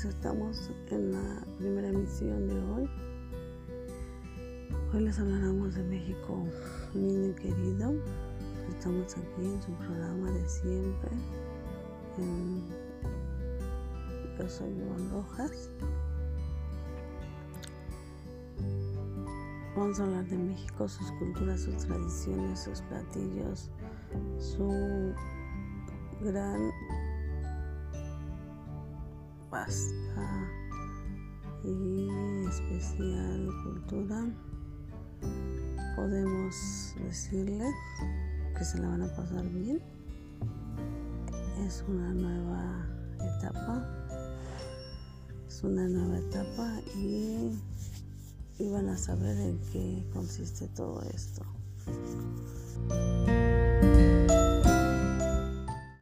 pues estamos en la primera emisión de hoy. Hoy les hablaremos de México, niño querido. Estamos aquí en su programa de siempre. Yo soy Iván Rojas. Vamos a hablar de México, sus culturas, sus tradiciones, sus platillos, su gran pasta y especial cultura. Podemos decirles que se la van a pasar bien. Es una nueva etapa. Es una nueva etapa y, y van a saber en qué consiste todo esto.